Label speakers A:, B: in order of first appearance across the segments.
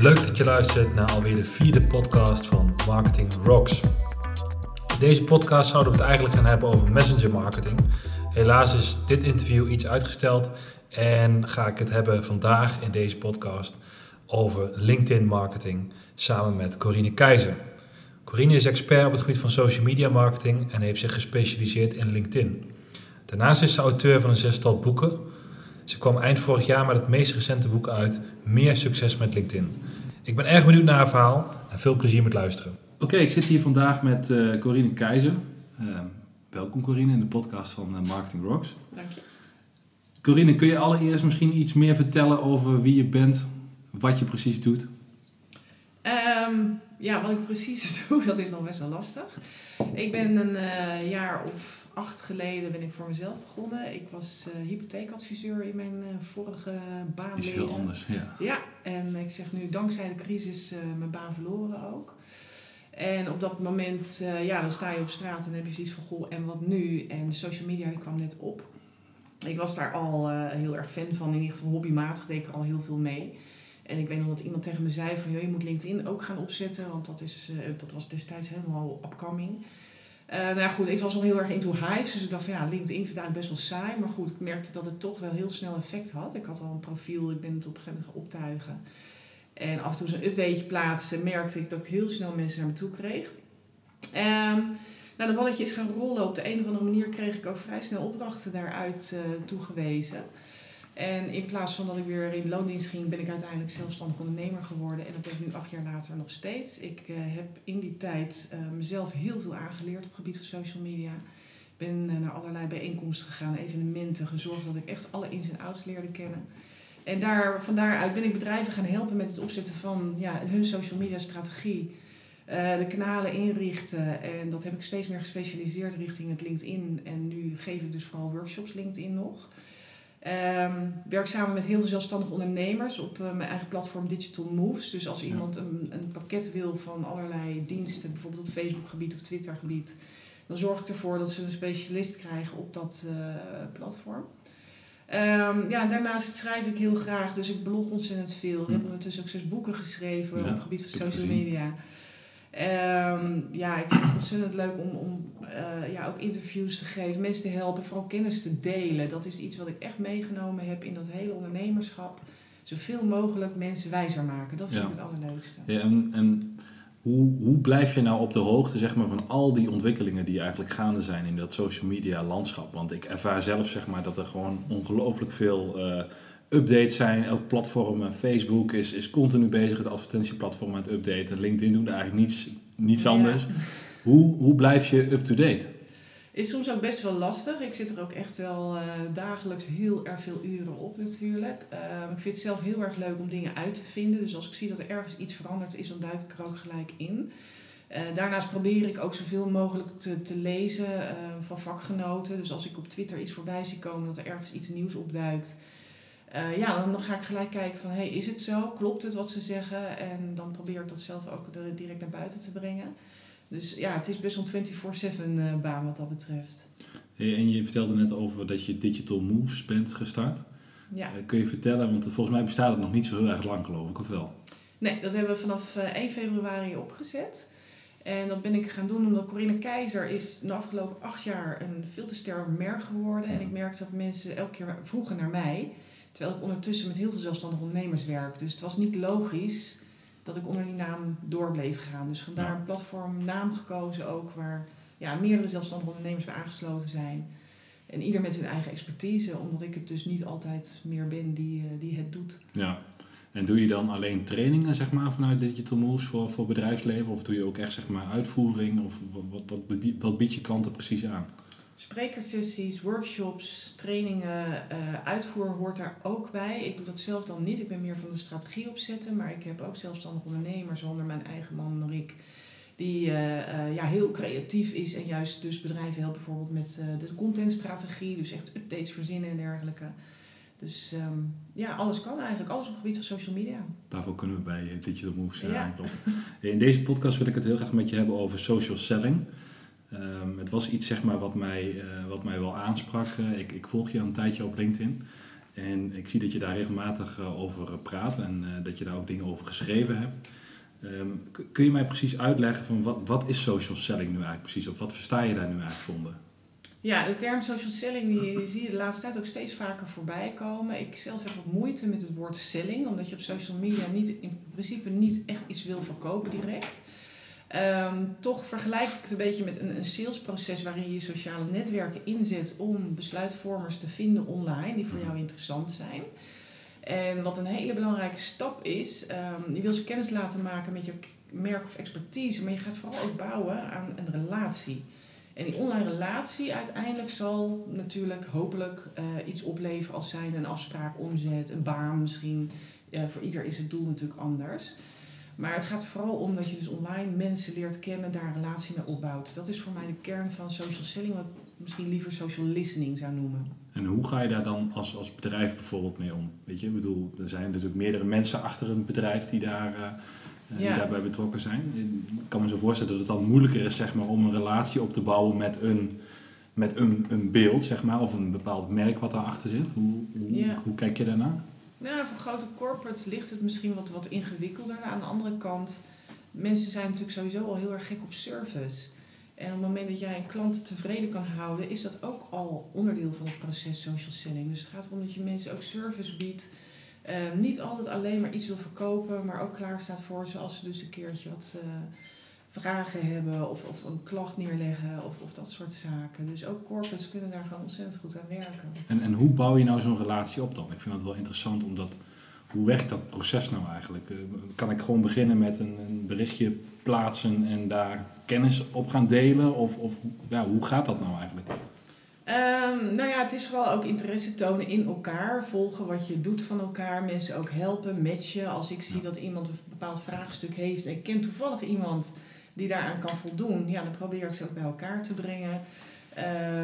A: Leuk dat je luistert naar alweer de vierde podcast van Marketing Rocks. In deze podcast zouden we het eigenlijk gaan hebben over messenger marketing. Helaas is dit interview iets uitgesteld en ga ik het hebben vandaag in deze podcast over LinkedIn marketing samen met Corine Keizer. Corine is expert op het gebied van social media marketing en heeft zich gespecialiseerd in LinkedIn. Daarnaast is ze auteur van een zestal boeken. Ze kwam eind vorig jaar met het meest recente boek uit, Meer succes met LinkedIn. Ik ben erg benieuwd naar haar verhaal en veel plezier met luisteren. Oké, ik zit hier vandaag met uh, Corine Keizer. Uh, welkom Corine in de podcast van uh, Marketing Rocks.
B: Dank je.
A: Corine, kun je allereerst misschien iets meer vertellen over wie je bent, wat je precies doet?
B: Um, ja, wat ik precies doe, dat is nog best wel lastig. Ik ben een uh, jaar of acht geleden ben ik voor mezelf begonnen. Ik was uh, hypotheekadviseur in mijn uh, vorige baan.
A: Is heel anders, ja.
B: Ja, en ik zeg nu dankzij de crisis mijn baan verloren ook. En op dat moment, ja, dan sta je op straat en heb je zoiets van, goh, en wat nu? En social media die kwam net op. Ik was daar al heel erg fan van, in ieder geval hobbymatig deed ik er al heel veel mee. En ik weet nog dat iemand tegen me zei van, joh, je moet LinkedIn ook gaan opzetten, want dat, is, dat was destijds helemaal upcoming. Uh, nou ja, goed, ik was al heel erg into hypes, dus ik dacht van ja, LinkedIn vind ik eigenlijk best wel saai. Maar goed, ik merkte dat het toch wel heel snel effect had. Ik had al een profiel, ik ben het op een gegeven moment gaan optuigen. En af en toe zo'n updateje plaatsen, merkte ik dat ik heel snel mensen naar me toe kreeg. Um, nou, de balletje is gaan rollen. Op de een of andere manier kreeg ik ook vrij snel opdrachten daaruit uh, toegewezen. En in plaats van dat ik weer in loondienst ging, ben ik uiteindelijk zelfstandig ondernemer geworden. En dat ben ik nu acht jaar later nog steeds. Ik uh, heb in die tijd uh, mezelf heel veel aangeleerd op het gebied van social media. Ik ben uh, naar allerlei bijeenkomsten gegaan, evenementen, gezorgd dat ik echt alle ins en outs leerde kennen. En daar, van daaruit ben ik bedrijven gaan helpen met het opzetten van ja, hun social media strategie. de kanalen inrichten. En dat heb ik steeds meer gespecialiseerd richting het LinkedIn. En nu geef ik dus vooral workshops LinkedIn nog. Um, werk samen met heel veel zelfstandige ondernemers op uh, mijn eigen platform Digital Moves. Dus als iemand een, een pakket wil van allerlei diensten, bijvoorbeeld op Facebook gebied of Twitter gebied, dan zorg ik ervoor dat ze een specialist krijgen op dat uh, platform. Um, ja, daarnaast schrijf ik heel graag, dus ik blog ontzettend veel. Ik heb ondertussen ook zes boeken geschreven ja, op het gebied van social media. Um, ja, ik vind het ontzettend leuk om, om uh, ja, ook interviews te geven, mensen te helpen, vooral kennis te delen. Dat is iets wat ik echt meegenomen heb in dat hele ondernemerschap. Zoveel mogelijk mensen wijzer maken. Dat vind ja. ik het allerleukste.
A: Ja, en, en hoe, hoe blijf je nou op de hoogte zeg maar, van al die ontwikkelingen die eigenlijk gaande zijn in dat social media landschap? Want ik ervaar zelf zeg maar, dat er gewoon ongelooflijk veel... Uh, updates zijn. Elk platform, Facebook is, is continu bezig het advertentieplatform aan het updaten. LinkedIn doet eigenlijk niets, niets anders. Ja. Hoe, hoe blijf je up-to-date?
B: Is soms ook best wel lastig. Ik zit er ook echt wel uh, dagelijks heel erg veel uren op natuurlijk. Uh, ik vind het zelf heel erg leuk om dingen uit te vinden. Dus als ik zie dat er ergens iets veranderd is, dan duik ik er ook gelijk in. Uh, daarnaast probeer ik ook zoveel mogelijk te, te lezen van vakgenoten. Dus als ik op Twitter iets voorbij zie komen dat er ergens iets nieuws opduikt uh, ja, dan ga ik gelijk kijken van, hey, is het zo? Klopt het wat ze zeggen? En dan probeer ik dat zelf ook direct naar buiten te brengen. Dus ja, het is best wel een 24-7 uh, baan wat dat betreft.
A: Hey, en je vertelde net over dat je Digital Moves bent gestart.
B: Ja.
A: Uh, kun je vertellen, want volgens mij bestaat het nog niet zo heel erg lang geloof ik, of wel?
B: Nee, dat hebben we vanaf uh, 1 februari opgezet. En dat ben ik gaan doen omdat Corinne Keizer is de afgelopen acht jaar een veel te sterk merk geworden. En ik merkte dat mensen elke keer vroegen naar mij... Terwijl ik ondertussen met heel veel zelfstandige ondernemers werk. Dus het was niet logisch dat ik onder die naam door bleef gaan. Dus vandaar een platform naam gekozen ook waar ja, meerdere zelfstandige ondernemers bij aangesloten zijn. En ieder met hun eigen expertise, omdat ik het dus niet altijd meer ben die, die het doet.
A: Ja, en doe je dan alleen trainingen zeg maar, vanuit Digital Moves voor, voor bedrijfsleven? Of doe je ook echt zeg maar, uitvoering? Of wat, wat, wat, wat bied je klanten precies aan?
B: Sprekersessies, workshops, trainingen, uh, uitvoer hoort daar ook bij. Ik doe dat zelf dan niet. Ik ben meer van de strategie opzetten. Maar ik heb ook zelfstandig ondernemers, onder mijn eigen man Rick. Die uh, uh, ja, heel creatief is en juist dus bedrijven helpt bijvoorbeeld met de contentstrategie. Dus echt updates verzinnen en dergelijke. Dus um, ja, alles kan eigenlijk. Alles op het gebied van social media.
A: Daarvoor kunnen we bij Digital Moves ja. aankloppen. In deze podcast wil ik het heel graag met je hebben over social selling. Um, het was iets zeg maar, wat, mij, uh, wat mij wel aansprak. Uh, ik, ik volg je al een tijdje op LinkedIn. En ik zie dat je daar regelmatig eh, over praat en eh, dat je daar ook dingen over geschreven hebt. Ehm, kun je mij precies uitleggen van wat, wat is social selling nu eigenlijk precies? Of wat versta je daar nu eigenlijk onder?
B: Ja, de term social selling die, zie je de laatste tijd ook steeds vaker voorbij komen. Ik zelf heb wat moeite met het woord selling, omdat je op social media niet, in principe niet echt iets wil verkopen direct. Ehm, toch vergelijk ik het een beetje met een, een salesproces waarin je je sociale netwerken inzet om besluitvormers te vinden online die voor jou interessant zijn. En wat een hele belangrijke stap is, um, je wil ze kennis laten maken met je merk of expertise, maar je gaat vooral ook bouwen aan een relatie. En die online relatie uiteindelijk zal natuurlijk hopelijk uh, iets opleveren als zijn een afspraak, omzet, een baan misschien. Uh, voor ieder is het doel natuurlijk anders. Maar het gaat vooral om dat je dus online mensen leert kennen, daar een relatie mee opbouwt. Dat is voor mij de kern van social selling, wat ik misschien liever social listening zou noemen.
A: En hoe ga je daar dan als, als bedrijf bijvoorbeeld mee om? Weet je, ik bedoel, er zijn natuurlijk meerdere mensen achter een bedrijf die, daar, uh, die daarbij betrokken zijn. Ik kan me zo voorstellen dat het dan moeilijker is zeg maar, om een relatie op te bouwen met een, met een, een beeld, zeg maar, of een bepaald merk wat daarachter zit. Hoe, hoe, hoe kijk je daarnaar?
B: Nou, voor grote corporates ligt het misschien wat, wat ingewikkelder. Aan de andere kant, mensen zijn natuurlijk sowieso al heel erg gek op service. En op het moment dat jij een klant tevreden kan houden, is dat ook al onderdeel van het proces social selling. Dus het gaat erom dat je mensen ook service biedt. Uh, niet altijd alleen maar iets wil verkopen, maar ook klaar staat voor ze als ze dus een keertje wat uh, vragen hebben of, of een klacht neerleggen of, of dat soort zaken. Dus ook corporates kunnen daar gewoon ontzettend goed aan werken.
A: En, en hoe bouw je nou zo'n relatie op dan? Ik vind dat wel interessant omdat hoe werkt dat proces nou eigenlijk? Kan ik gewoon beginnen met een, een berichtje plaatsen en daar kennis op gaan delen? Of, of ja, hoe gaat dat nou eigenlijk?
B: Um, nou ja, het is vooral ook interesse tonen in elkaar, volgen wat je doet van elkaar, mensen ook helpen, matchen. Als ik zie dat iemand een bepaald vraagstuk heeft en ik ken toevallig iemand die daaraan kan voldoen, ja, dan probeer ik ze ook bij elkaar te brengen.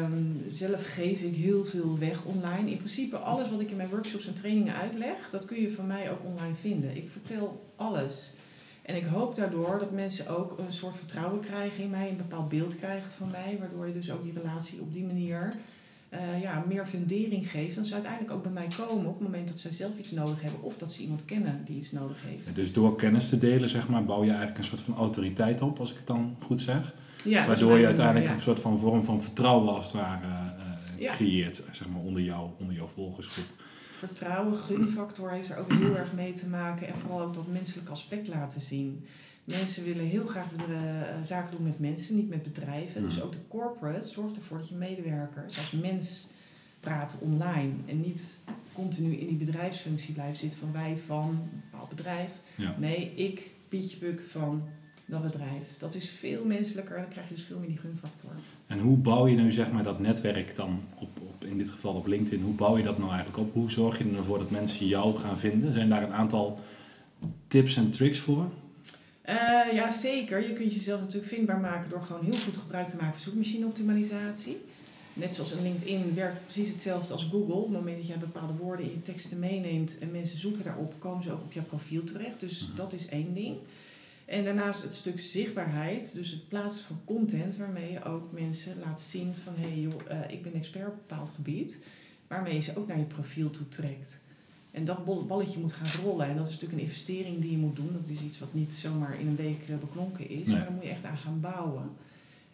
B: Um, zelf geef ik heel veel weg online. In principe alles wat ik in mijn workshops en trainingen uitleg, dat kun je van mij ook online vinden. Ik vertel alles. En ik hoop daardoor dat mensen ook een soort vertrouwen krijgen in mij, een bepaald beeld krijgen van mij, waardoor je dus ook die relatie op die manier uh, ja, meer fundering geeft. Dan ze uiteindelijk ook bij mij komen op het moment dat zij zelf iets nodig hebben of dat ze iemand kennen die iets nodig heeft.
A: dus door kennis te delen, zeg maar, bouw je eigenlijk een soort van autoriteit op, als ik het dan goed zeg. Ja, waardoor je uiteindelijk een soort van vorm van vertrouwen als het ware uh, creëert, zeg maar, onder, jou, onder jouw volgersgroep
B: vertrouwen, gunfactor heeft er ook heel erg mee te maken. En vooral ook dat menselijk aspect laten zien. Mensen willen heel graag uh, zaken doen met mensen, niet met bedrijven. Dus mm. ook de corporate zorgt ervoor dat je medewerkers als mens praten online. En niet continu in die bedrijfsfunctie blijven zitten van wij van een bepaald bedrijf. Nee, ik, Pietje Buk van dat bedrijf. Dat is veel menselijker en dan krijg je dus veel meer die gunfactor.
A: En hoe bouw je nu zeg maar dat netwerk dan op, op, in dit geval op LinkedIn, hoe bouw je dat nou eigenlijk op? Hoe zorg je ervoor dat mensen jou gaan vinden? Zijn daar een aantal tips en tricks voor?
B: Uh, ja, zeker. Je kunt jezelf natuurlijk vindbaar maken door gewoon heel goed gebruik te maken van zoekmachine-optimalisatie. Net zoals een LinkedIn werkt precies hetzelfde als Google. Op het moment dat jij bepaalde woorden in je teksten meeneemt en mensen zoeken daarop, komen ze ook op jouw profiel terecht. Dus mhm. dat is één ding. En daarnaast het stuk zichtbaarheid, dus het plaatsen van content waarmee je ook mensen laat zien van hé hey joh, uh, ik ben expert op een bepaald gebied, waarmee je ze ook naar je profiel toe trekt. En dat balletje moet gaan rollen. En dat is natuurlijk een investering die je moet doen. Dat is iets wat niet zomaar in een week eh, beklonken is. Maar daar moet je echt aan gaan bouwen.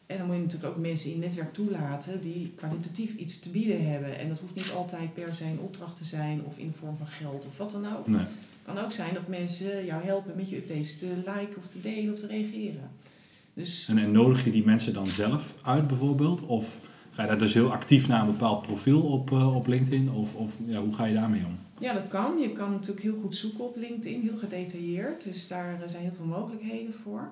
B: En dan moet je natuurlijk ook mensen in je netwerk toelaten die kwalitatief iets te bieden hebben. En dat hoeft niet altijd per se een opdracht te zijn of in de vorm van geld of wat dan ook. Nee kan ook zijn dat mensen jou helpen met je updates te liken of te delen of te reageren.
A: Dus, en, en nodig je die mensen dan zelf uit bijvoorbeeld? Of ga je daar dus heel actief naar een bepaald profiel op, uh, op LinkedIn? Of, of ja, hoe ga je daarmee om?
B: Ja, dat kan. Je kan natuurlijk heel goed zoeken op LinkedIn, heel gedetailleerd. Dus daar zijn heel veel mogelijkheden voor.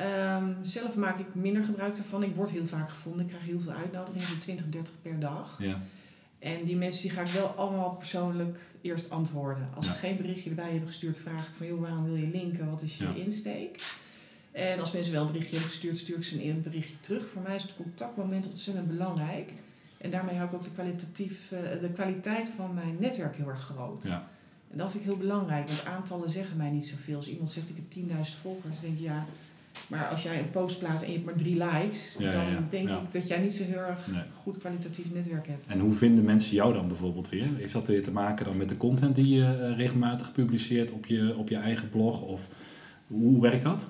B: Um, zelf maak ik minder gebruik daarvan. Ik word heel vaak gevonden. Ik krijg heel veel uitnodigingen, 20, 30 per dag. Ja. En die mensen die ga ik wel allemaal persoonlijk eerst antwoorden. Als ze geen berichtje erbij hebben gestuurd, vraag ik van joh, waarom wil je linken? Wat is je insteek? En als mensen wel een berichtje hebben gestuurd, stuur ik ze een berichtje terug. Voor mij is het contactmoment ontzettend belangrijk. En daarmee hou ik ook de, kwalitatief, eh, de kwaliteit van mijn netwerk heel erg groot. Ja. En dat vind ik heel belangrijk, want aantallen zeggen mij niet zoveel. Als iemand zegt ik heb 10.000 volgers, denk ik ja, Maar als jij een post plaatst en je hebt maar drie likes,
A: Ja,
B: dan
A: ja, ja.
B: denk ik dat jij niet zo heel erg
A: Nee.
B: goed kwalitatief netwerk hebt.
A: En hoe vinden mensen jou dan bijvoorbeeld weer? Heeft dat weer te maken dan met de content die je eh, regelmatig publiceert op je, op je eigen blog? Of hoe werkt dat?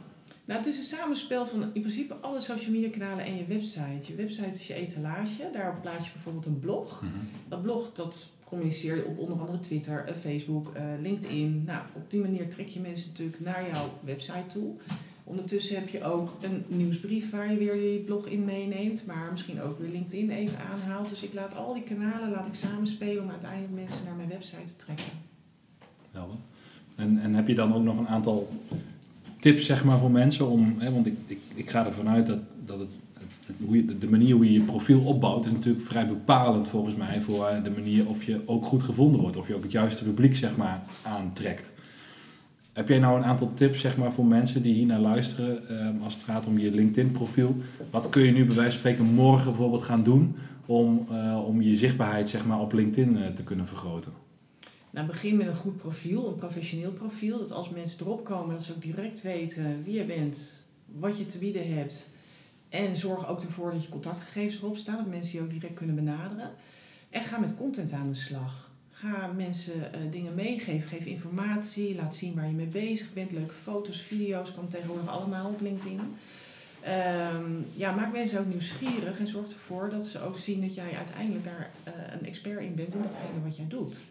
B: Nou, het is een samenspel van in principe alle social media kanalen en je website. Je website is je etalage, daarop plaats je bijvoorbeeld een blog. Dat blog dat communiceer je op onder andere Twitter, eh, Facebook, eh, LinkedIn. Nou, op die manier trek je mensen natuurlijk naar jouw website toe. Ondertussen heb je ook een nieuwsbrief waar je weer je blog in meeneemt, maar misschien ook weer LinkedIn even aanhaalt. Dus ik laat al die kanalen laat ik samenspelen om uiteindelijk mensen naar mijn website te trekken.
A: Helder. En, en heb je dan ook nog een aantal tips zeg maar, voor mensen om, hè, want ik, ik, ik ga ervan uit dat, dat het, de manier hoe je je profiel opbouwt is natuurlijk vrij bepalend volgens mij voor eh, de manier of je ook goed gevonden wordt, of je ook het juiste publiek zeg maar, aantrekt. Heb jij nou een aantal tips zeg maar, voor mensen die hier naar luisteren ehm, als het gaat om je LinkedIn profiel? Wat kun je nu bij wijze van spreken morgen bijvoorbeeld gaan doen om, eh, om je zichtbaarheid zeg maar, op LinkedIn eh, te kunnen vergroten?
B: Nou, begin met een goed profiel, een professioneel profiel. Dat als mensen erop komen, dat ze ook direct weten wie je bent, wat je te bieden hebt. En zorg ook ervoor dat je contactgegevens erop staan, dat mensen je ook direct kunnen benaderen. En ga met content aan de slag. Ga mensen eh, dingen meegeven, geef informatie, laat zien waar je mee bezig bent. Leuke foto's, video's, kan tegenwoordig allemaal op LinkedIn. Ehm, ja, maak mensen ook nieuwsgierig en zorg ervoor dat ze ook zien dat jij uiteindelijk daar eh, een expert in bent in datgene wat jij doet.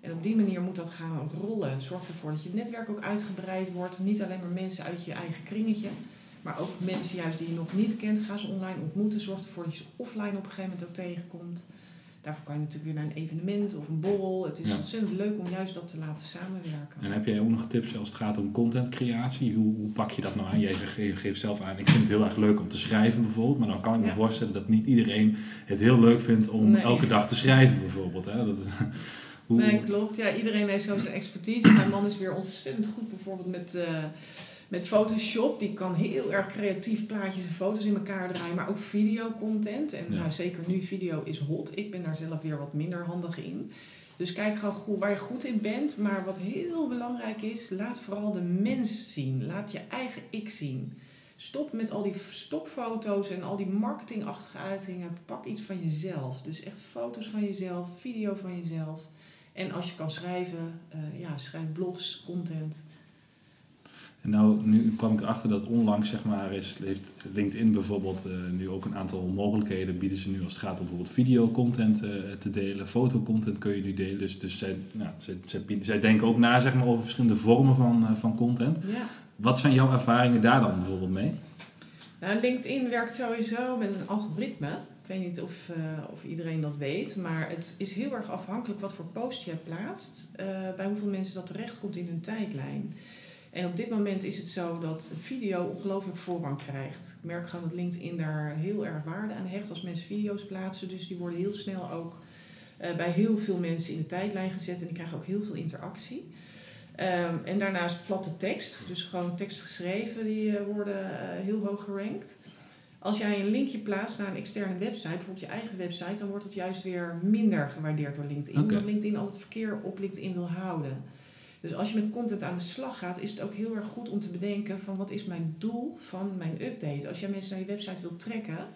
B: En op die manier moet dat gaan rollen. Zorg ervoor dat je netwerk ook uitgebreid wordt. Niet alleen maar mensen uit je eigen kringetje. Maar ook mensen juist die je nog niet kent. Ga ze online ontmoeten. Zorg ervoor dat je ze offline op een gegeven moment ook tegenkomt. Daarvoor kan je natuurlijk weer naar een evenement of een borrel. Het is
A: Ja.
B: ontzettend leuk om juist dat te laten samenwerken.
A: En heb jij ook nog tips als het gaat om contentcreatie? Hoe, hoe pak je dat nou aan? Jij geeft, geeft zelf aan, ik vind het heel erg leuk om te schrijven bijvoorbeeld. Maar dan kan ik me
B: Ja.
A: voorstellen dat niet iedereen het heel leuk vindt om
B: Nee.
A: elke dag te schrijven bijvoorbeeld. Hè? Dat is, hoe,
B: Nee, klopt. Ja, iedereen heeft zo zijn expertise. Mijn man is weer ontzettend goed bijvoorbeeld met, eh, met Photoshop. Die kan heel erg creatief plaatjes en foto's in elkaar draaien, maar ook videocontent. En
A: Ja.
B: nou, zeker nu, video is hot. Ik ben daar zelf weer wat minder handig in. Dus kijk gewoon goed waar je goed in bent. Maar wat heel belangrijk is, laat vooral de mens zien. Laat je eigen ik zien. Stop met al die stokfoto's en al die marketingachtige uitingen. Pak iets van jezelf. Dus echt foto's van jezelf, video van jezelf. En als je kan schrijven, eh, ja, schrijf blogs, content.
A: En nou, nu kwam ik erachter dat onlangs, zeg maar, is, heeft LinkedIn bijvoorbeeld eh, nu ook een aantal mogelijkheden bieden ze nu als het gaat om bijvoorbeeld videocontent eh, te delen, fotocontent kun je nu delen. Dus, dus zij, nou, zij, zij, zij denken ook na zeg maar, over verschillende vormen van, van content.
B: Ja.
A: Wat zijn jouw ervaringen daar dan bijvoorbeeld mee?
B: Nou, LinkedIn werkt sowieso met een algoritme. Ik weet niet of, eh, of iedereen dat weet, maar het is heel erg afhankelijk wat voor post je plaatst, eh, bij hoeveel mensen dat terechtkomt in hun tijdlijn. En op dit moment is het zo dat video ongelooflijk voorrang krijgt. Ik merk gewoon dat LinkedIn daar heel erg waarde aan hecht als mensen video's plaatsen. Dus die worden heel snel ook eh, bij heel veel mensen in de tijdlijn gezet en die krijgen ook heel veel interactie. Ehm, en daarnaast platte tekst, dus gewoon tekst geschreven, die worden heel hoog gerankt. Als jij een linkje plaatst naar een externe website, bijvoorbeeld je eigen website, dan wordt het juist weer minder gewaardeerd door LinkedIn.
A: Oké.
B: Omdat LinkedIn al het verkeer op LinkedIn wil houden. Dus als je met content aan de slag gaat, is het ook heel erg goed om te bedenken van wat is mijn doel van mijn update. Als jij mensen naar je website wilt trekken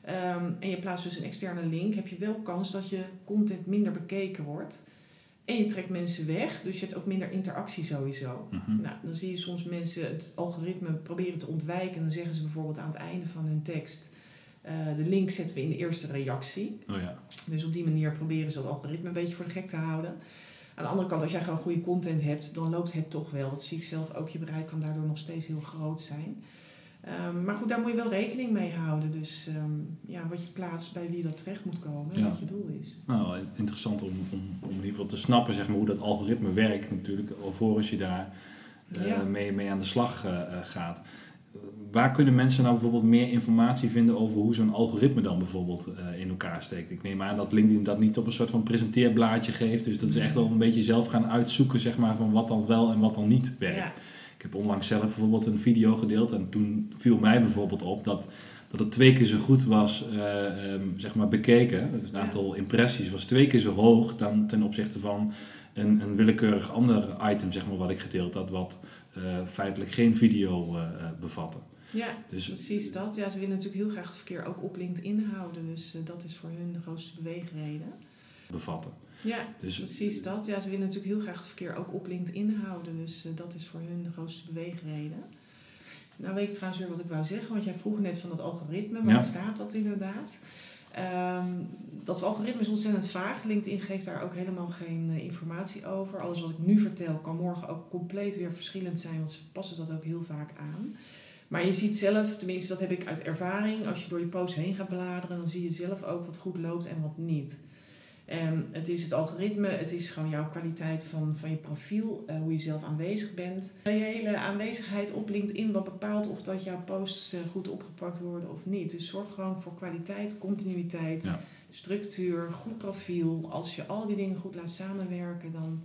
B: ehm, en je plaatst dus een externe link, heb je wel kans dat je content minder bekeken wordt. En je trekt mensen weg, dus je hebt ook minder interactie sowieso.
A: Mhm.
B: Nou, dan zie je soms mensen het algoritme proberen te ontwijken. En dan zeggen ze bijvoorbeeld aan het einde van hun tekst: eh, de link zetten we in de eerste reactie.
A: Oh ja.
B: Dus op die manier proberen ze dat algoritme een beetje voor de gek te houden. Aan de andere kant, als jij gewoon goede content hebt, dan loopt het toch wel. Dat zie ik zelf ook. Je bereik kan daardoor nog steeds heel groot zijn. Ehm, maar goed, daar moet je wel rekening mee houden. Dus ehm, ja, wat je plaatst, bij wie dat terecht moet komen en
A: Ja.
B: wat je doel is.
A: Nou, interessant om, om, om in ieder geval te snappen zeg maar, hoe dat algoritme werkt natuurlijk, alvorens je daar eh,
B: Ja.
A: mee, mee aan de slag eh, eh, gaat. Waar kunnen mensen nou bijvoorbeeld meer informatie vinden over hoe zo'n algoritme dan bijvoorbeeld in elkaar steekt? Ik neem aan dat LinkedIn dat niet op een soort van presenteerblaadje geeft. Dus dat is echt wel een beetje zelf gaan uitzoeken zeg maar, van wat dan wel en wat dan niet werkt.
B: Ja.
A: Ik heb onlangs zelf bijvoorbeeld een video gedeeld en toen viel mij bijvoorbeeld op dat, dat het twee keer zo goed was eh, ehm, zeg maar bekeken. Het aantal impressies was twee keer zo hoog dan ten opzichte van een, een willekeurig ander item zeg maar, wat ik gedeeld had, wat eh, feitelijk geen video eh, bevatten.
B: Ja, dus, precies dat. Ja, ze willen natuurlijk heel graag het verkeer ook op LinkedIn houden. Dus dat is voor hun de grootste beweegreden.
A: Bevatten.
B: Ja, dus, precies dat. Ja, ze willen natuurlijk heel graag het verkeer ook op LinkedIn houden. Dus dat is voor hun de grootste beweegreden. Nou weet ik trouwens weer wat ik wou zeggen, want jij vroeg net van dat algoritme, waar staat dat inderdaad? Um, dat algoritme is ontzettend vaag. LinkedIn geeft daar ook helemaal geen uh, informatie over. Alles wat ik nu vertel kan morgen ook compleet weer verschillend zijn, want ze passen dat ook heel vaak aan. Maar je ziet zelf, tenminste dat heb ik uit ervaring, als je door je post heen gaat bladeren, dan zie je zelf ook wat goed loopt en wat niet. En het is het algoritme, het is gewoon jouw kwaliteit van, van je profiel, uh, hoe je zelf aanwezig bent. Je hele aanwezigheid op LinkedIn wat bepaalt of dat jouw posts uh, goed opgepakt worden of niet. Dus zorg gewoon voor kwaliteit, continuïteit, structuur, goed profiel. Als je al die dingen goed laat samenwerken, dan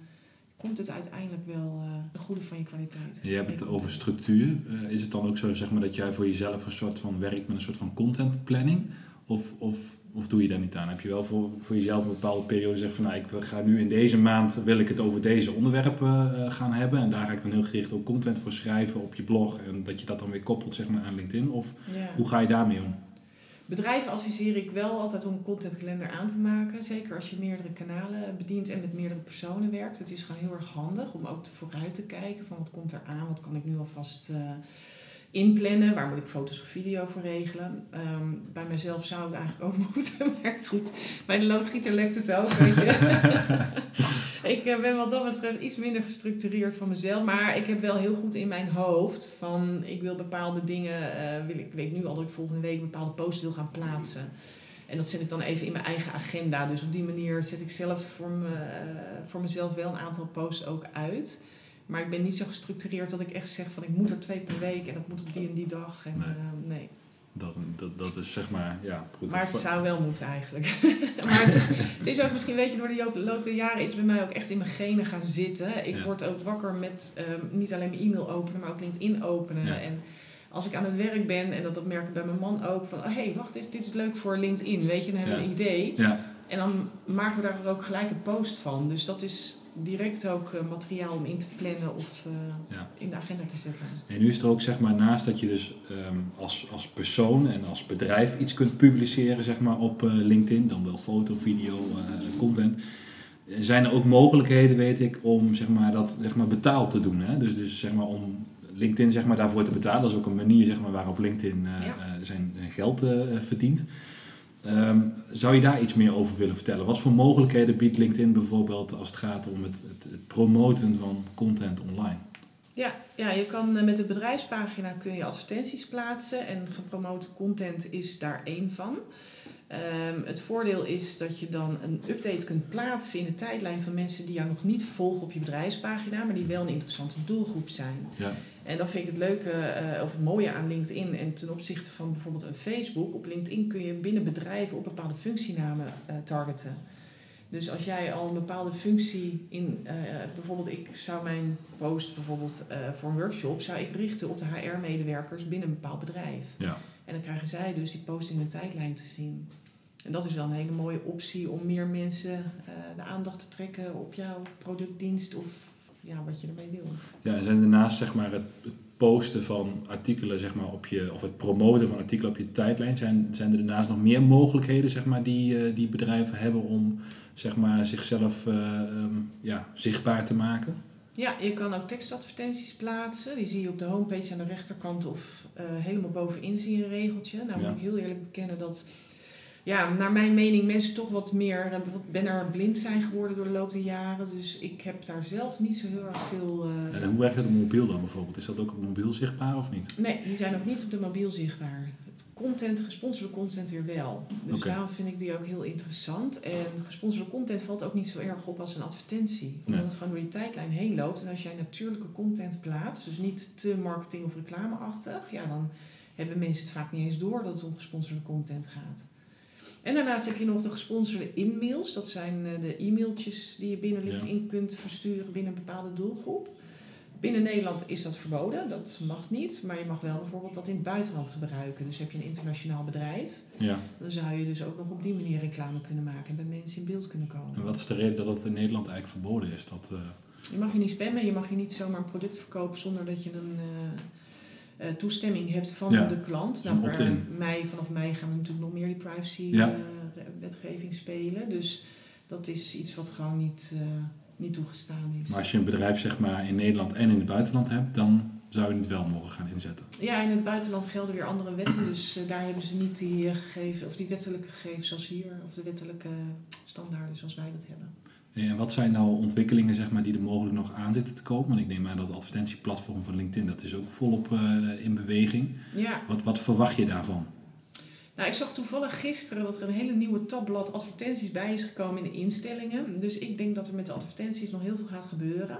B: komt het uiteindelijk wel uh, de goede van je kwaliteit.
A: Je hebt het over structuur. is het dan ook zo zeg maar, dat jij voor jezelf een soort van werkt met een soort van content planning? Of, of, of doe je daar niet aan? Heb je wel voor, voor jezelf een bepaalde periode gezegd van nou, ik ga nu in deze maand wil ik het over deze onderwerpen uh, gaan hebben. En daar ga ik dan heel gericht ook content voor schrijven op je blog. En dat je dat dan weer koppelt zeg maar, aan LinkedIn. Of hoe ga je daarmee om?
B: Bedrijven adviseer ik wel altijd om een contentkalender aan te maken. Zeker als je meerdere kanalen bedient en met meerdere personen werkt. Het is gewoon heel erg handig om ook vooruit te kijken van wat komt er aan, wat kan ik nu alvast... Uh, inplannen. Waar moet ik foto's of video voor regelen? Ehm, bij mezelf zou het eigenlijk ook moeten. Maar goed, bij de loodgieter lekt het ook, weet je. ik eh, ben wat dat betreft iets minder gestructureerd van mezelf. Maar ik heb wel heel goed in mijn hoofd van... Ik wil bepaalde dingen... Uh, wil, ik weet nu al dat ik volgende week bepaalde posts wil gaan plaatsen. En dat zet ik dan even in mijn eigen agenda. Dus op die manier zet ik zelf voor, me, uh, voor mezelf wel een aantal posts ook uit... Maar ik ben niet zo gestructureerd dat ik echt zeg van ik moet er twee per week en dat moet op die en die dag. En, nee. Uh, nee.
A: Dat, dat, dat is zeg maar, ja.
B: Goed, maar het zou wel moeten eigenlijk. maar het is, het is ook misschien, weet je, door de loop der jaren is bij mij ook echt in mijn genen gaan zitten. Ik word ook wakker met um, niet alleen mijn e-mail openen, maar ook LinkedIn openen. Ja. En als ik aan het werk ben, en dat, dat merk ik bij mijn man ook, van hé, oh, hey, wacht, dit, dit is leuk voor LinkedIn, weet je, dan hebben we een idee. Ja. En dan maken we daar ook gelijk een post van. Dus dat is direct ook uh, materiaal om in te plannen of uh, ja. in de agenda te zetten.
A: En nu is er ook zeg maar naast dat je dus um, als, als persoon en als bedrijf iets kunt publiceren zeg maar, op uh, LinkedIn, dan wel foto, video, content. Zijn er ook mogelijkheden, weet ik, om zeg maar, dat zeg maar, betaald te doen? Hè? Dus, dus zeg maar, om LinkedIn zeg maar, daarvoor te betalen. Dat is ook een manier zeg maar, waarop LinkedIn ja. zijn, zijn, geld verdient. Um, zou je daar iets meer over willen vertellen? Wat voor mogelijkheden biedt LinkedIn bijvoorbeeld als het gaat om het, het, het promoten van content online?
B: Ja, ja, je kan eh, met de bedrijfspagina kun je advertenties plaatsen en gepromote content is daar één van. Um, het voordeel is dat je dan een update kunt plaatsen in de tijdlijn van mensen die jou nog niet volgen op je bedrijfspagina, maar die wel een interessante doelgroep zijn. Ja. En dan vind ik het leuke uh, of het mooie aan LinkedIn en ten opzichte van bijvoorbeeld een Facebook. Op LinkedIn kun je binnen bedrijven op bepaalde functienamen uh, targeten. Dus als jij al een bepaalde functie in, uh, bijvoorbeeld ik zou mijn post bijvoorbeeld voor een workshop, zou ik richten op de HR-medewerkers binnen een bepaald bedrijf. Ja. En dan krijgen zij dus die post in de tijdlijn te zien. En dat is wel een hele mooie optie om meer mensen de aandacht te trekken op jouw productdienst of ja, wat je ermee wil.
A: Ja, en zijn daarnaast zeg maar, het, posten van artikelen zeg maar, op je, of het promoten van artikelen op je tijdlijn, zijn, zijn er daarnaast nog meer mogelijkheden zeg maar, die, uh, die bedrijven hebben om zeg maar, zichzelf uh, um, ja, zichtbaar te maken?
B: Ja, je kan ook tekstadvertenties plaatsen. Die zie je op de homepage aan de rechterkant of uh, helemaal bovenin zie je een regeltje. Nou moet ik heel eerlijk bekennen dat ja, naar mijn mening mensen toch wat meer eh, ben er blind zijn geworden door de loop der jaren. Dus ik heb daar zelf niet zo heel erg veel...
A: Uh... En hoe werkt het op mobiel dan bijvoorbeeld? Is dat ook op mobiel zichtbaar of niet?
B: Nee, die zijn ook niet op de mobiel zichtbaar. Content, gesponsorde content weer wel. Dus okay. daarom vind ik die ook heel interessant. En gesponsorde content valt ook niet zo erg op als een advertentie. Omdat het gewoon door je tijdlijn heen loopt. En als jij natuurlijke content plaatst, dus niet te marketing- of reclameachtig, ja, dan hebben mensen het vaak niet eens door dat het om gesponsorde content gaat. En daarnaast heb je nog de gesponsorde e-mails. Dat zijn eh, de e-mailtjes die je binnen LinkedIn kunt versturen binnen een bepaalde doelgroep. Binnen Nederland is dat verboden, dat mag niet. Maar je mag wel bijvoorbeeld dat in het buitenland gebruiken. Dus heb je een internationaal bedrijf, ja. dan zou je dus ook nog op die manier reclame kunnen maken en bij mensen in beeld kunnen komen.
A: En wat is de reden dat het in Nederland eigenlijk verboden is? Dat, uh...
B: Je mag je niet spammen, je mag je niet zomaar een product verkopen zonder dat je een uh, uh, toestemming hebt van
A: Ja,
B: de klant. Nou, mei, vanaf mei gaan we natuurlijk nog meer die privacy
A: Ja.
B: eh, wetgeving spelen. Dus dat is iets wat gewoon niet, eh, niet toegestaan is.
A: Maar als je een bedrijf zeg maar in Nederland en in het buitenland hebt, dan zou je het wel mogen gaan inzetten.
B: Ja, in het buitenland gelden weer andere wetten, dus eh, daar hebben ze niet die eh, gegevens, of die wettelijke gegevens zoals hier, of de wettelijke standaarden zoals wij dat hebben.
A: En wat zijn nou ontwikkelingen zeg maar, die er mogelijk nog aan zitten te komen? Want ik neem aan dat het advertentieplatform van LinkedIn, dat is ook volop eh, in beweging.
B: Ja,
A: Wat, wat verwacht je daarvan?
B: Nou ik zag toevallig gisteren dat er een hele nieuwe tabblad advertenties bij is gekomen in de instellingen. Dus ik denk dat er met de advertenties nog heel veel gaat gebeuren.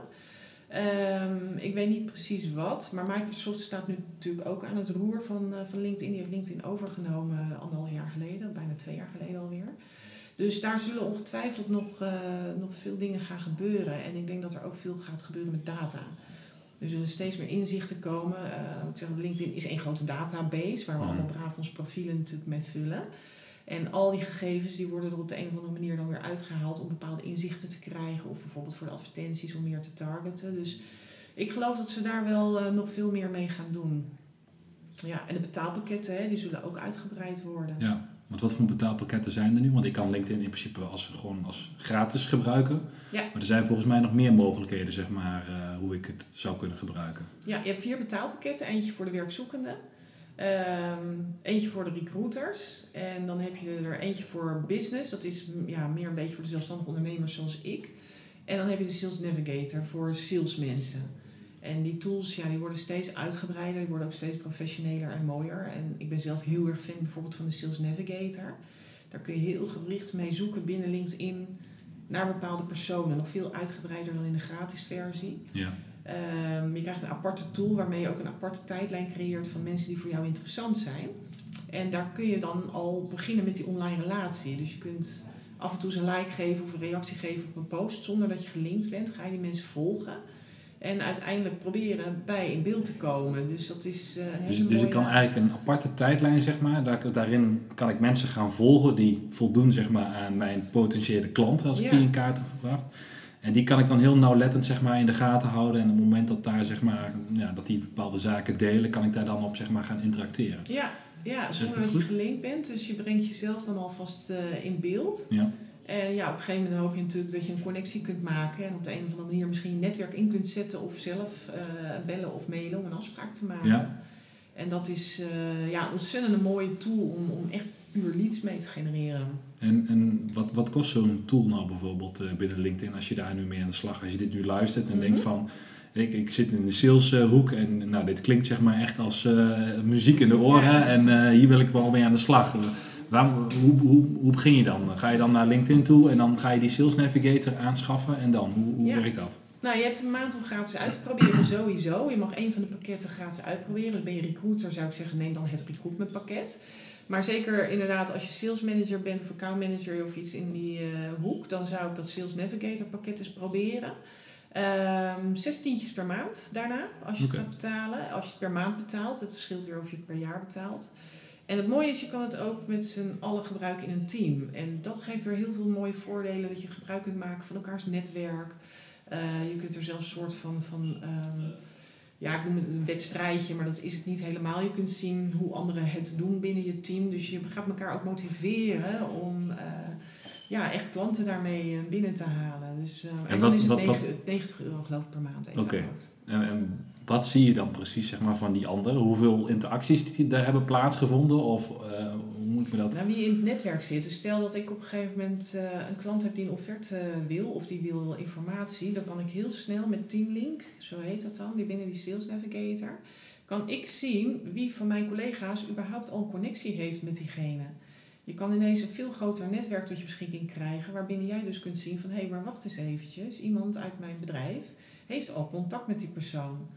B: Ehm, ik weet niet precies wat, maar Microsoft staat nu natuurlijk ook aan het roer van, eh, van LinkedIn. Die heeft LinkedIn overgenomen eh, anderhalf jaar geleden, bijna twee jaar geleden alweer. Dus daar zullen ongetwijfeld nog, eh, nog veel dingen gaan gebeuren. En ik denk dat er ook veel gaat gebeuren met data. Er zullen steeds meer inzichten komen. Eh, ik zeg, LinkedIn is één grote database waar we
A: Mhm.
B: allemaal braaf onze profielen natuurlijk mee vullen. En al die gegevens die worden er op de een of andere manier dan weer uitgehaald om bepaalde inzichten te krijgen. Of bijvoorbeeld voor de advertenties om meer te targeten. Dus ik geloof dat ze daar wel eh, nog veel meer mee gaan doen. Ja, en de betaalpakketten hè, die zullen ook uitgebreid worden.
A: Ja, want wat voor betaalpakketten zijn er nu? Want ik kan LinkedIn in principe als, gewoon als gratis gebruiken.
B: Ja.
A: Maar er zijn volgens mij nog meer mogelijkheden, zeg maar, eh, hoe ik het zou kunnen gebruiken.
B: Ja, je hebt vier betaalpakketten. Eentje voor de werkzoekenden. ehm, eentje voor de recruiters. En dan heb je er eentje voor business. Dat is ja, meer een beetje voor de zelfstandige ondernemers zoals ik. En dan heb je de Sales Navigator voor salesmensen. En die tools ja, die worden steeds uitgebreider. Die worden ook steeds professioneler en mooier. En ik ben zelf heel erg fan bijvoorbeeld van de Sales Navigator. Daar kun je heel gericht mee zoeken binnen LinkedIn naar bepaalde personen. Nog veel uitgebreider dan in de gratis versie.
A: Ja,
B: Ehm, je krijgt een aparte tool waarmee je ook een aparte tijdlijn creëert van mensen die voor jou interessant zijn. En daar kun je dan al beginnen met die online relatie. Dus je kunt af en toe eens een like geven of een reactie geven op een post zonder dat je gelinkt bent. Ga je die mensen volgen. En uiteindelijk proberen bij in beeld te komen. Dus dat is een hele
A: dus, dus ik kan eigenlijk een aparte tijdlijn, zeg maar, daar, daarin kan ik mensen gaan volgen die voldoen, zeg maar, aan mijn potentiële klanten als ik
B: Ja.
A: die in kaart heb gebracht. En die kan ik dan heel nauwlettend, zeg maar, in de gaten houden. En op het moment dat daar, zeg maar, ja, dat die bepaalde zaken delen, kan ik daar dan op, zeg maar, gaan interacteren.
B: Ja, ja zonder dat je gelinkt bent. Dus je brengt jezelf dan alvast eh, in beeld.
A: Ja,
B: En ja, op een gegeven moment hoop je natuurlijk dat je een connectie kunt maken. En op de een of andere manier misschien je netwerk in kunt zetten. Of zelf eh, bellen of mailen om een afspraak te maken.
A: ja.
B: En dat is eh, ja, een ontzettend mooie tool om, om echt puur leads mee te genereren.
A: En, en wat, wat kost zo'n tool nou bijvoorbeeld eh, binnen LinkedIn als je daar nu mee aan de slag Als je dit nu luistert en
B: Mhm.
A: denkt van... Ik, ik zit in de saleshoek en nou, dit klinkt zeg maar echt als muziek in de oren
B: Ja.
A: en hier wil ik wel mee aan de slag. Waarom, hoe, hoe, hoe begin je dan? Ga je dan naar LinkedIn toe en dan ga je die Sales Navigator aanschaffen en dan? Hoe, hoe
B: Ja.
A: werkt dat?
B: Nou, je hebt een maand om gratis uit te proberen sowieso. Je mag één van de pakketten gratis uitproberen. Dus ben je recruiter, zou ik zeggen, neem dan het recruitment pakket. Maar zeker inderdaad, als je sales manager bent of account manager of iets in die eh, hoek, dan zou ik dat Sales Navigator pakket eens proberen. Ehm zes tientjes per maand daarna, als je het gaat betalen. Als je het per maand betaalt, het scheelt weer of je het per jaar betaalt. En het mooie is, je kan het ook met z'n allen gebruiken in een team. En dat geeft weer heel veel mooie voordelen, dat je gebruik kunt maken van elkaars netwerk. Eh, je kunt er zelfs een soort van, van ehm, ja, ik noem het een wedstrijdje, maar dat is het niet helemaal. Je kunt zien hoe anderen het doen binnen je team. Dus je gaat elkaar ook motiveren om eh, ja, echt klanten daarmee eh, binnen te halen. Dus, en,
A: En
B: dan
A: wat-
B: is het
A: wat-
B: 90, 90 euro geloof ik per maand.
A: Oké. En, en wat zie je dan precies zeg maar, van die anderen? Hoeveel interacties die daar hebben plaatsgevonden? Of eh, hoe moet ik dat...
B: Nou, wie in het netwerk zit. Dus stel dat ik op een gegeven moment eh, een klant heb die een offerte eh, wil of die wil informatie, dan kan ik heel snel met Teamlink, zo heet dat dan, die binnen die Sales Navigator, kan ik zien wie van mijn collega's überhaupt al connectie heeft met diegene. Je kan ineens een veel groter netwerk tot je beschikking krijgen, waarbinnen jij dus kunt zien van hé, hey, maar wacht eens eventjes, iemand uit mijn bedrijf heeft al contact met die persoon.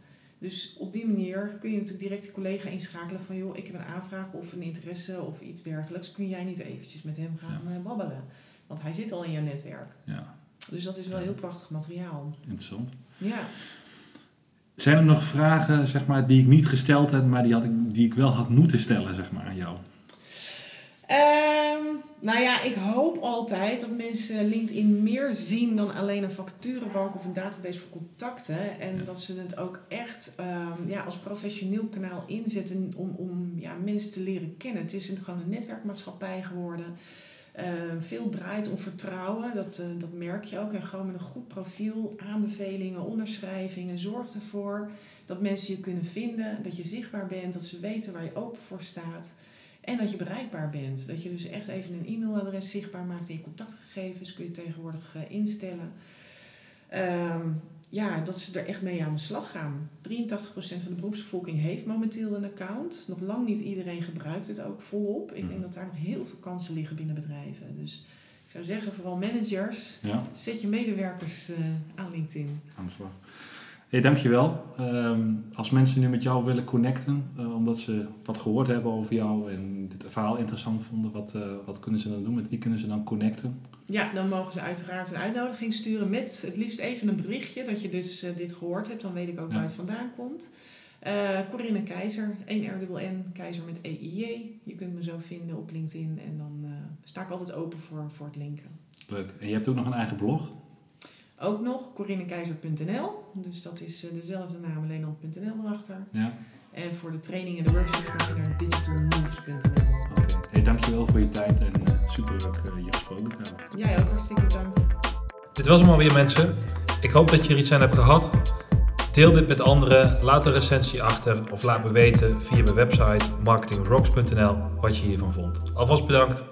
B: Dus op die manier kun je natuurlijk direct die collega inschakelen van joh, ik heb een aanvraag of een interesse of iets dergelijks. Kun jij niet eventjes met hem gaan eh, babbelen? Want hij zit al in je netwerk.
A: Ja,
B: Dus dat is wel heel prachtig materiaal.
A: interessant.
B: Ja.
A: Zijn er nog vragen zeg maar, die ik niet gesteld heb, maar die, had ik, die ik wel had moeten stellen zeg maar, aan jou?
B: Ehm, nou ja, ik hoop altijd dat mensen LinkedIn meer zien dan alleen een vacaturebank of een database voor contacten. En dat ze het ook echt ehm, ja, als professioneel kanaal inzetten om, om ja, mensen te leren kennen. Het is een, gewoon een netwerkmaatschappij geworden. Ehm, veel draait om vertrouwen, dat, eh, dat merk je ook. En gewoon met een goed profiel, aanbevelingen, onderschrijvingen. Zorg ervoor dat mensen je kunnen vinden, dat je zichtbaar bent, dat ze weten waar je open voor staat. En dat je bereikbaar bent. Dat je dus echt even een e-mailadres zichtbaar maakt in je contactgegevens. Kun je tegenwoordig uh, instellen. Ehm, ja, dat ze er echt mee aan de slag gaan. 83% van de beroepsbevolking heeft momenteel een account. Nog lang niet iedereen gebruikt het ook volop. Ik denk mhm. dat daar nog heel veel kansen liggen binnen bedrijven. Dus ik zou zeggen, vooral managers, ja. zet je medewerkers uh, aan LinkedIn.
A: Aan de slag. Hey, dankjewel. Um, als mensen nu met jou willen connecten, uh, omdat ze wat gehoord hebben over jou en dit verhaal interessant vonden, wat, uh, wat kunnen ze dan doen? Met wie kunnen ze dan connecten?
B: Ja, dan mogen ze uiteraard een uitnodiging sturen met het liefst even een berichtje dat je dus, uh, dit gehoord hebt. Dan weet ik ook ja. waar het vandaan komt. Corinne Keizer, 1 N, Keizer met EIJ. Je kunt me zo vinden op LinkedIn en dan sta ik altijd open voor, voor het linken.
A: Leuk. En je hebt ook nog een eigen blog?
B: Ook nog coриnnekeizer.nl. Dus dat is eh, dezelfde naam, alleen dan .nl erachter. Ja. En voor de training en de workshops ga je naar digitalmoves.nl.
A: Oké, okay. hey, dankjewel voor je tijd en uh, superleuk uh, je gesproken te hebben.
B: Jij ook, hartstikke bedankt.
A: Dit was hem alweer mensen. Ik hoop dat je er iets aan hebt gehad. Deel dit met anderen, laat een recensie achter of laat me weten via mijn website marketingrocks.nl wat je hiervan vond. Alvast bedankt.